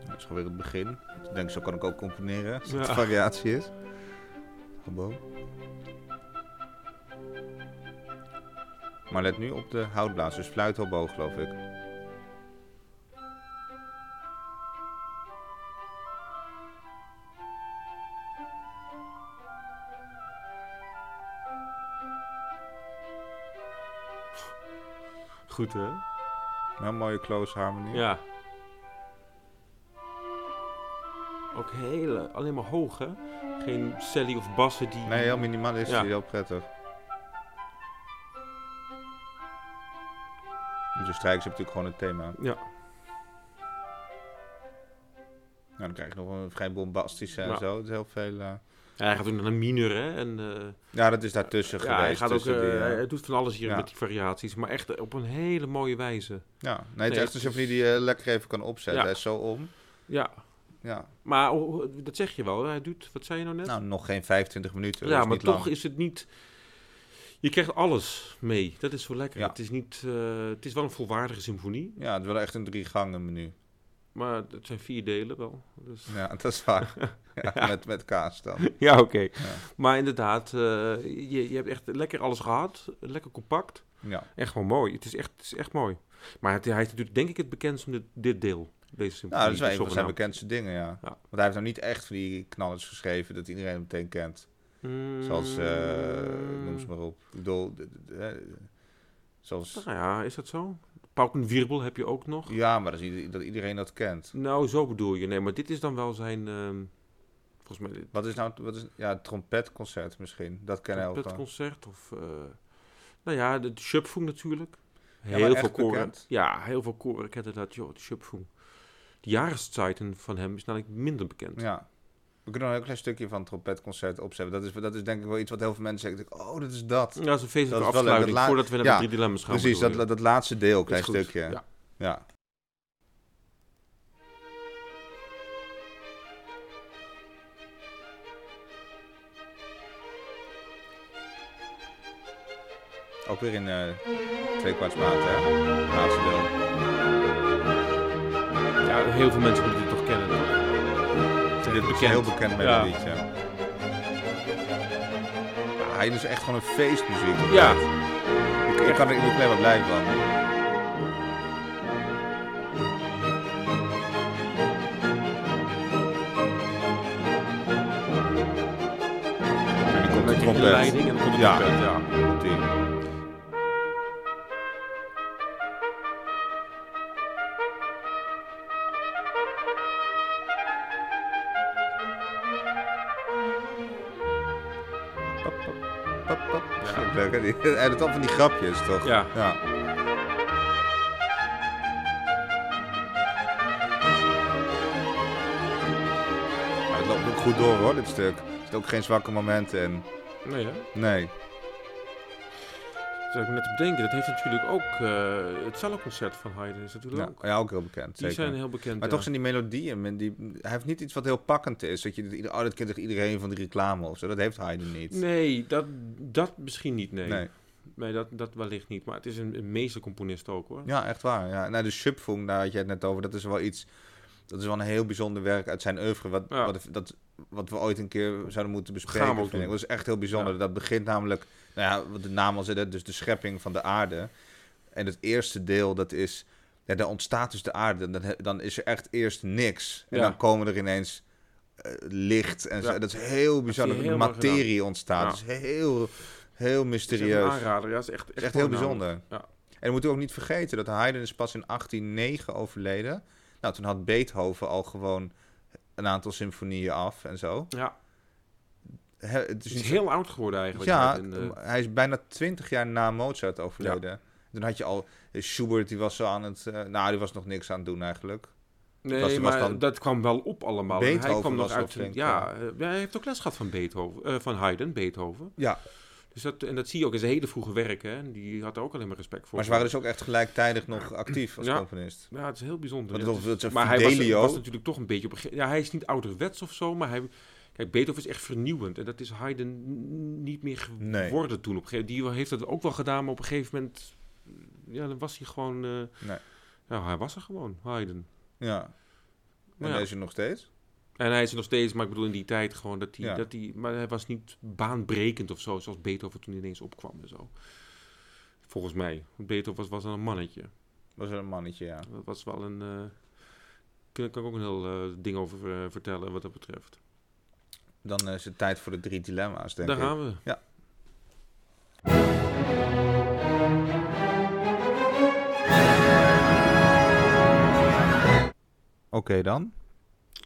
Dat is gewoon weer het begin. Ik denk, zo kan ik ook componeren. Als het variatie is. Gewoon. Maar let nu op de houtblazers. Fluit hobo, geloof ik. Goed, hè? Een mooie close harmony. Ja. Ook hele, alleen maar hoog, hè? Geen Sally of bassen die... Nee, heel minimalistisch, Ja. heel prettig. De strijkers hebben natuurlijk gewoon een thema. Ja. Nou, dan krijg je nog een vrij bombastische en Ja. zo. Het is heel veel... eh, Ja, hij gaat ook naar een minor, hè? En, eh, Ja, dat is daartussen ja, geweest. hij, gaat ook, eh, die, eh, hij doet van alles hier ja. met die variaties, maar echt op een hele mooie wijze. Ja, nee, het Nee, is echt een symfonie die je lekker even kan opzetten. Ja. Hij is zo om. Ja, Ja, maar oh, dat zeg je wel. Hij doet, wat zei je nou net? nou, nog geen 25 minuten. ja, maar toch lang. is het niet... Je krijgt alles mee. Dat is zo lekker. Ja. Het, is niet, eh, het is wel een volwaardige symfonie, Ja, het is wel echt een drie gangen menu. maar het zijn vier delen wel. Dus... Ja, dat is waar. [LAUGHS] ja, Met, met kaas dan. [LAUGHS] Ja, oké. Maar inderdaad, eh, je, je hebt echt lekker alles gehad. Lekker compact. Ja. Echt gewoon mooi. Het is echt, het is echt mooi. Maar het, hij is natuurlijk denk ik het bekendst om dit, dit deel. Deze symfonie. Nou, dat is wel een van zijn bekendste dingen, ja. Want hij heeft nou niet echt van die knallers geschreven dat iedereen meteen kent. Zoals, eh, noem ze maar op. Ik bedoel, zoals... Nou ja, is dat zo? Paukenwirbel heb je ook nog. Ja, maar dat, is dat iedereen dat kent. Nou, zo bedoel je. Nee, maar dit is dan wel zijn... ehm, volgens mij... Wat is nou, wat is, ja, het trompetconcert misschien. Dat kennen heel veel. concert of... eh, nou ja, de, de Schöpfung natuurlijk. Heel veel koren. Ja, heel veel koren kennen dat. Joh, de Schöpfung. De Jahreszeiten van hem is namelijk minder bekend. Ja. We kunnen nog een heel klein stukje van het trompetconcert opzetten. Dat is, dat is denk ik wel iets wat heel veel mensen zeggen. Oh, dat is dat. Ja, dat is een feestelijke Dat afsluiting voordat we naar ja, de drie dilemma's gaan. Precies, bedoel dat, dat, laatste deel, klein stukje. Ja. ja. Ook weer in eh twee kwartsmaat, hè? Laatste deel. Ja, heel veel mensen moeten Dit een bekend. heel bekend Ja. melodietje. Ja. hij is echt gewoon een feestmuziek. Ja. Ik, ik kan er er alleen maar blij van. En nu komt de Met trompet. leiding en dan komt de Ja. trompet, ja. Die- Hij doet al van die grapjes, toch? Ja. ja. Maar het loopt ook goed door, hoor, dit stuk. Er zitten ook geen zwakke momenten in. Nee, hè? Nee. Dat ik me net te bedenken. Dat heeft natuurlijk ook... eh, het celloconcert van Haydn is natuurlijk Ja, ook... ja, ook heel bekend. Die zeker. zijn heel bekend, Maar ja. toch zijn die melodieën, men, die, hij heeft niet iets wat heel pakkend is. Dat je, oh, dat kent toch iedereen van die reclame of zo. Dat heeft Haydn niet. Nee, dat, dat misschien niet, nee. Nee. Nee, dat, dat wellicht niet. Maar het is een, een meestercomponist ook, hoor. Ja, echt waar. Ja. Nou, de Schöpfung, daar had je het net over. Dat is wel iets... Dat is wel een heel bijzonder werk uit zijn oeuvre. Wat, Ja. wat, dat, wat we ooit een keer zouden moeten bespreken. Vind ik. Dat is echt heel bijzonder. Dat begint namelijk... Nou ja, wat de naam al dus de schepping van de aarde. En het eerste deel, dat is... Ja, daar ontstaat dus de aarde. Dan, dan is er echt eerst niks. En Ja. dan komen er ineens eh, licht. En zo. Dat is heel bijzonder. helemaal materie ontstaat. Dat is heel, heel Het is mysterieus. aanrader. Ja, het is echt, is echt heel bijzonder. Ja. En we moeten ook niet vergeten dat Haydn is pas in 1809 overleden. Nou, toen had Beethoven al gewoon een aantal symfonieën af en zo. Ja, He- het het is heel oud geworden eigenlijk. ja, eh, hij is bijna 20 jaar na Mozart overleden. Toen had je al eh, Schubert, die was zo aan het... eh, nou, die was nog niks aan het doen eigenlijk. nee, was- maar dat kwam wel op allemaal. En hij Beethoven kwam nog uit... ja, ja, hij heeft ook les gehad van Beethoven. van Haydn, Beethoven. Ja, Dus dat, en dat zie je ook in zijn hele vroege werken. Hè. En die had er ook alleen maar respect voor. maar ze waren dus ook echt gelijktijdig nog actief als Ja. componist. Ja, het is heel bijzonder. Dat- dat is maar hij was, natuurlijk toch een beetje op Ja, hij is niet ouderwets of zo, maar hij... Kijk, Beethoven is echt vernieuwend. En dat is Haydn niet meer Nee. geworden toen. Op een gegeven, die heeft dat ook wel gedaan, maar op een gegeven moment... Ja, dan was hij gewoon... eh, Nee. Ja, hij was er gewoon, Haydn. Ja. En ja. deze nog steeds? En hij is nog steeds, maar ik bedoel in die tijd gewoon dat hij... Ja. Dat hij maar hij was niet baanbrekend of zo, zoals Beethoven toen ineens opkwam en zo. Volgens mij. Beethoven was, was een mannetje. Was wel een mannetje, ja. Dat was wel een... eh kan, kan ik ook een heel eh, ding over eh, vertellen wat dat betreft. Dan is het tijd voor de drie dilemma's, denk Daar ik. gaan we. Ja. Oké dan.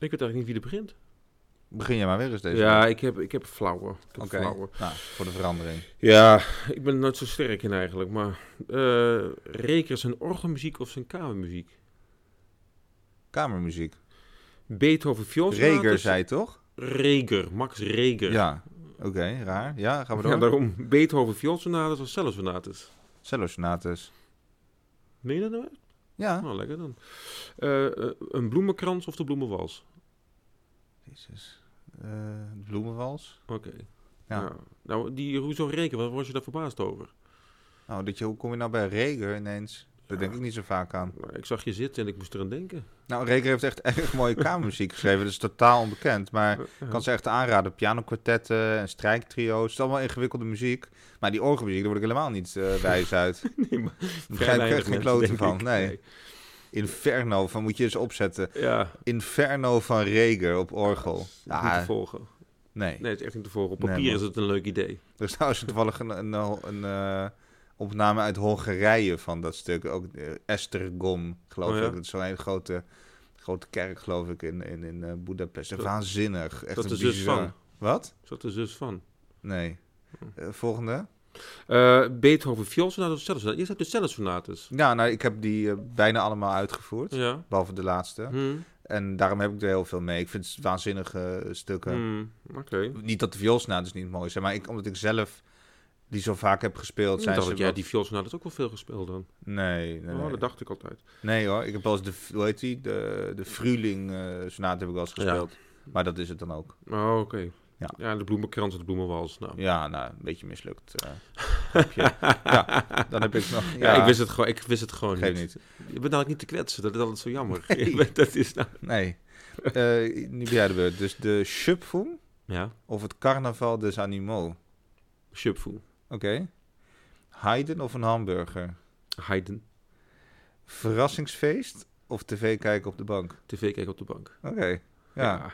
Ik weet eigenlijk niet wie er begint. Begin jij maar weer eens deze Ja, ik heb, ik heb flauwe. Oké, nou, voor de verandering. Ja, ik ben er nooit zo sterk in eigenlijk. Maar eh Reker zijn orgelmuziek of zijn kamermuziek? Kamermuziek. Beethoven vioolsonates. Reger zei toch? Reger, Max Reger. Ja. Oké, raar. Ja, gaan we door. Ja, daarom Beethoven vioolsonates of cellosonates. Cellosonates. Meen je dat nou? Ja. Nou, lekker dan. Eh, eh, een bloemenkrans of de bloemenwals? Jezus. Eh, de bloemenwals. Oké. Ja. Ja. Nou, die hoezo Reker, waar was je daar verbaasd over? Nou, dat je, hoe kom je nou bij Reger ineens? Daar Ja. denk ik niet zo vaak aan. Nou, ik zag je zitten en ik moest eraan denken. Nou, Reger heeft echt [LAUGHS] erg mooie kamermuziek geschreven. Dat is totaal onbekend. Maar ik kan ze echt aanraden. Pianokwartetten en strijktrio's. Het is allemaal ingewikkelde muziek. Maar die orgelmuziek, daar word ik helemaal niet eh, wijs uit. [LAUGHS] nee, maar Daar begrijp ik echt geen kloten van. Nee. Inferno, van moet je eens opzetten. Ja, Inferno van Reger op orgel. is niet Ja, te volgen. nee. Nee, het is echt niet te volgen. Op Nee, papier is het een leuk idee. Er is trouwens toevallig een, een, een, eh, opname uit Hongarije van dat stuk. Ook uh, Esztergom, geloof Oh ja? ik. Dat is zo'n hele grote, grote kerk, geloof ik, in, in, in uh, Boedapest. Waanzinnig. Echt dat een de zus van. Wat? Is dat de zus van? Nee. Oh. Eh, volgende? Eh, Beethoven vioolsonates of cellosonates? Je hebt de cellosonates. Ja, nou, ik heb die eh, bijna allemaal uitgevoerd. Ja. Behalve de laatste. Hm. En daarom heb ik er heel veel mee. Ik vind het waanzinnige stukken. Hm. Oké. Niet dat de vioolsnaten niet mooi zijn, maar ik, omdat ik zelf die zo vaak heb gespeeld, Ik zijn dacht ze dat jij wat- die vioolsonates ook wel veel gespeeld dan. Nee, nee, Oh, nee. dat dacht ik altijd. Nee hoor, ik heb wel eens de, hoe heet die? De, de Fruling eh sonate heb ik wel eens Ja. gespeeld. Maar dat is het dan ook. Oh, oké. Ja. Ja, de bloemenkrans en de bloemenwals. Nou. Ja, nou, een beetje mislukt. eh. Ja, dan heb ik nog... Ja, ik wist het gewoon, ik wist het gewoon Geef niet. niet. Je bent eigenlijk niet te kwetsen, dat is altijd zo jammer. [LAUGHS] Nee. [LAUGHS] Dat is nou... Nee. Eh nu de beurt. Dus de Schöpfung Ja, of het Carnaval des Animaux. Schupvoel. Oké. Haydn of een hamburger. Haydn. Verrassingsfeest of tv kijken op de bank. TV kijken op de bank. Oké. Ja. Ja.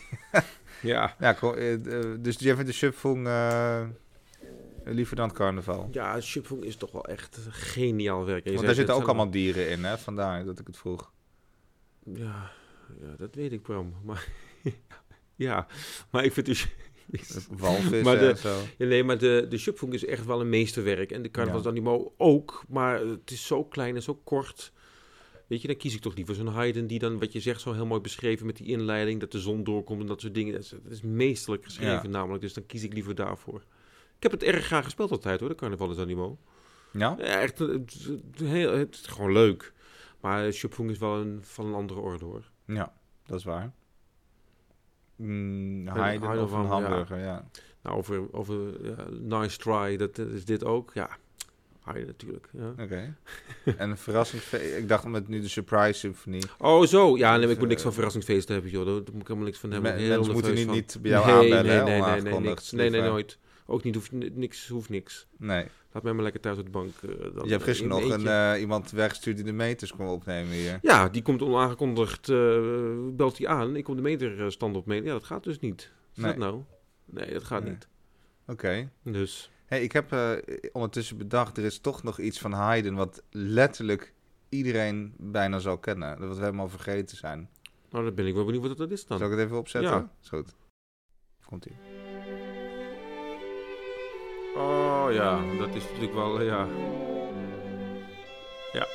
[LAUGHS] ja. Ja, eh, eh, dus jij vindt de Schöpfung eh, liever dan het carnaval? Ja, Schupvoel is toch wel echt geniaal werk. Want daar zitten ook allemaal dieren in, hè? Vandaar dat ik het vroeg. Ja, ja, dat weet ik, Bram. Maar, [LAUGHS] ja, maar ik vind dus... [LAUGHS] Walvis Maar de- en zo. Ja, nee, maar de, de is echt wel een meesterwerk. En de Carnaval Ja. Animaux ook. Maar het is zo klein en zo kort. Weet je, dan kies ik toch liever zo'n Haydn die dan, wat je zegt, zo heel mooi beschreven met die inleiding, dat de zon doorkomt en dat soort dingen. Dat is, dat is meesterlijk geschreven Ja. namelijk, dus dan kies ik liever daarvoor. Ik heb het erg graag gespeeld altijd hoor, de Carnaval des Animaux. Ja? Ja, echt, eh, het, is- is heel, het is gewoon leuk. Maar Schöpfung is wel een, van een andere orde hoor. Ja, dat is waar. Mm, Haydn of een ja. hamburger, ja. Nou, over, over Nice Try, dat dat is dit ook. Ja, Haydn natuurlijk. Ja. Oké. [LAUGHS] en een verrassingsfeest. Ik dacht met nu de Surprise Symphony. Oh, zo. Ja, nee, ik moet niks eh, van verrassingsfeesten hebben, joh. Daar moet ik helemaal niks van hebben. Heel mensen moeten niet, van. niet bij jou nee, aanbellen, nee, nee, nee, nee, niks. Nee, nee, Liever- nooit. Ook niet, hoeft, niks, hoeft niks. Nee. Laat mij maar lekker thuis op de bank. eh, dan, Je hebt gisteren nog een, eh, iemand weggestuurd die de meters kon opnemen hier. Ja, die komt onaangekondigd, eh, belt hij aan. Ik kom de meterstand opmeten. Ja, dat gaat dus niet. Is Nee. dat nou? Nee, dat gaat Nee. niet. Oké. Dus, Hey, ik heb eh, ondertussen bedacht, er is toch nog iets van Haydn wat letterlijk iedereen bijna zal kennen. Dat we helemaal vergeten zijn. nou, dan ben ik wel benieuwd wat dat is dan. Zal ik het even opzetten? Ja. Is goed. Komt ie. Oh ja, dat is natuurlijk wel, eh, ja. Ja.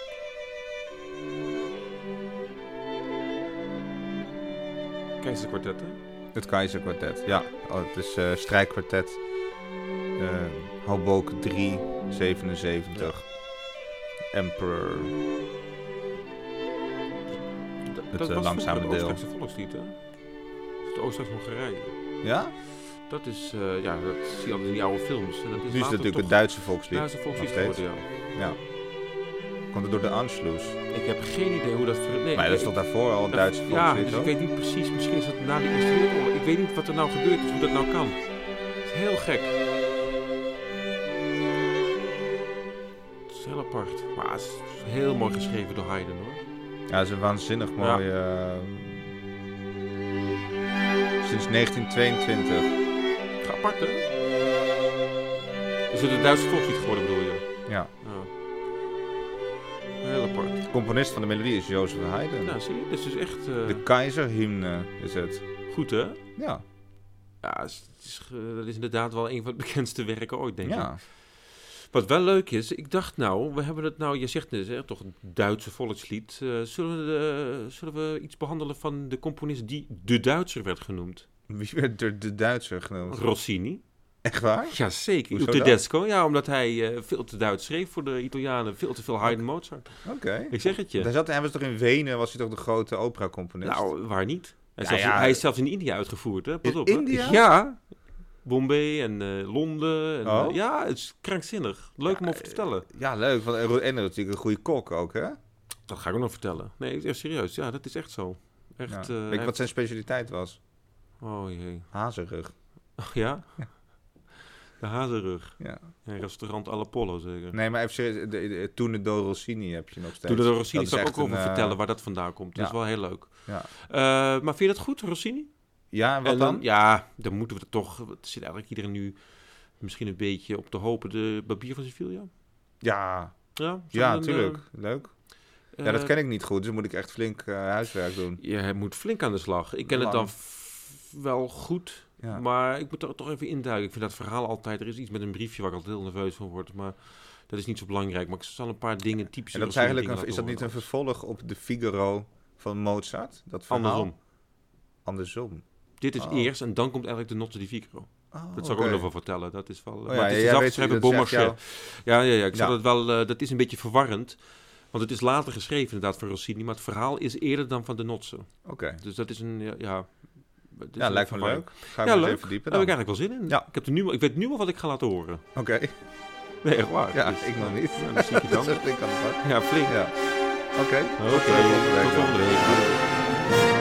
Keizerkwartet, hè? Het Keizerkwartet, ja. Oh, het is eh strijkkwartet. Hoboken 377. Emperor. Dat, Het, dat eh, was langzame deel. Het Oostenrijkse volkslied, hè? Het Oostenrijks-Hongarije. Ja? Dat is, eh, ja, dat zie je altijd in die oude films. En dat is Nu is het natuurlijk het Duitse volkslied. Duitse volkslied geworden, ja. Ja. Komt het door de Anschluss? Ik heb geen idee hoe dat... Nee, maar dat is toch daarvoor al het dat- Duitse Ja, volkslied, dus hoor? ik weet niet precies. Misschien is het na de Eerste Wereldoorlog. Ik weet niet wat er nou gebeurd is, hoe dat nou kan. Het is heel gek. Apart. Maar het is heel mooi geschreven door Haydn, hoor. Ja, het is een waanzinnig mooie... eh, sinds 1922. Apart, hè? Is het een Duitse volkslied geworden, bedoel je? Ja. Ja. Heel apart. De componist van de melodie is Jozef Haydn. Nou, zie je? Dit is dus echt... eh, De keizerhymne is het. Goed, hè? Ja, Ja, het is- het is, dat is inderdaad wel een van de bekendste werken ooit, denk ik. ja. Wat wel leuk is, ik dacht nou, we hebben het nou, je zegt net, hè, toch een Duitse volkslied. Eh, zullen, we zullen we iets behandelen van de componist die de Duitser werd genoemd? Wie werd door de Duitser genoemd? Rossini. Echt waar? Jazeker, dat? Tedesco. Ja, omdat hij eh, veel te Duits schreef voor de Italianen. Veel te veel Haydn Mozart. Oké. Ik zeg het je. Daar zat, hij was toch in Wenen, was hij toch de grote operacomponist? Nou, waar niet? Hij is, Ja, zelfs, ja. hij is zelfs in India uitgevoerd, hè? Pas In op. hè. India? Ja. Bombay en eh, Londen. En, Oh. eh, ja, het is krankzinnig. Leuk om over te vertellen. Ja, leuk. Want, en natuurlijk een goede kok ook, hè? Dat ga ik ook nog vertellen. Nee, serieus. Ja, dat is echt zo. Echt, Ja. eh, Weet je wat zijn specialiteit was? Oh jee. Hazerug. Oh, [LAUGHS] ja? De Hazerug. Ja. Restaurant Allapollo zeker. Nee, maar even serieus, de, de, Toen de heb je nog steeds. Doe er Rossini, is ik ook over een, eh, vertellen waar dat vandaan komt. Dat is wel heel leuk. Ja, Eh, maar vind je dat goed, Rossini? Ja wat En dan? Ja, dan moeten we er toch... Het zit eigenlijk iedereen nu misschien een beetje op te hopen. De Barbier van Sevilla? Ja, Ja, ja, Zal een, tuurlijk. Leuk. eh, Ja, dat eh, ken ik niet goed, dus moet ik echt flink eh, huiswerk doen. Je moet flink aan de slag. Ik ken het dan wel goed, Ja. maar ik moet er toch even induiken. Ik vind dat verhaal altijd... Er is iets met een briefje waar ik altijd heel nerveus van word, maar... Dat is niet zo belangrijk, maar ik zal een paar dingen typisch. En dat is eigenlijk een, is dat niet een vervolg op de Figaro van Mozart? Dat verhaal? Andersom. Andersom. Dit is Oh. eerst en dan komt eigenlijk de Nozze di Figaro. Oh, Dat zal ik ook nog wel vertellen. Dat is wel. Oh maar ja, het is jij zelf weet- geschreven dat is Beaumarchais. echt Ja, ja, ja. Ik Ja. het wel. eh, dat is een beetje verwarrend. Want het is later geschreven inderdaad van Rossini, maar het verhaal is eerder dan van de Notze. Oké. Dus dat is een. Ja, ja, het is Ja, een lijkt me leuk. Ga Ja, leuk. even verdiepen Daar heb ik eigenlijk wel zin in. Ja. Ik, heb er nu, ik weet nu al wat ik ga laten horen. Oké. Nee, echt waar. Ja, Dus, ik nog niet. Ja, dan zie ik je [LAUGHS] Dat dan. is flink aan de bak. Ja, flink. Ja. Oké. Oké, Tot volgende week tot dan. volgende week.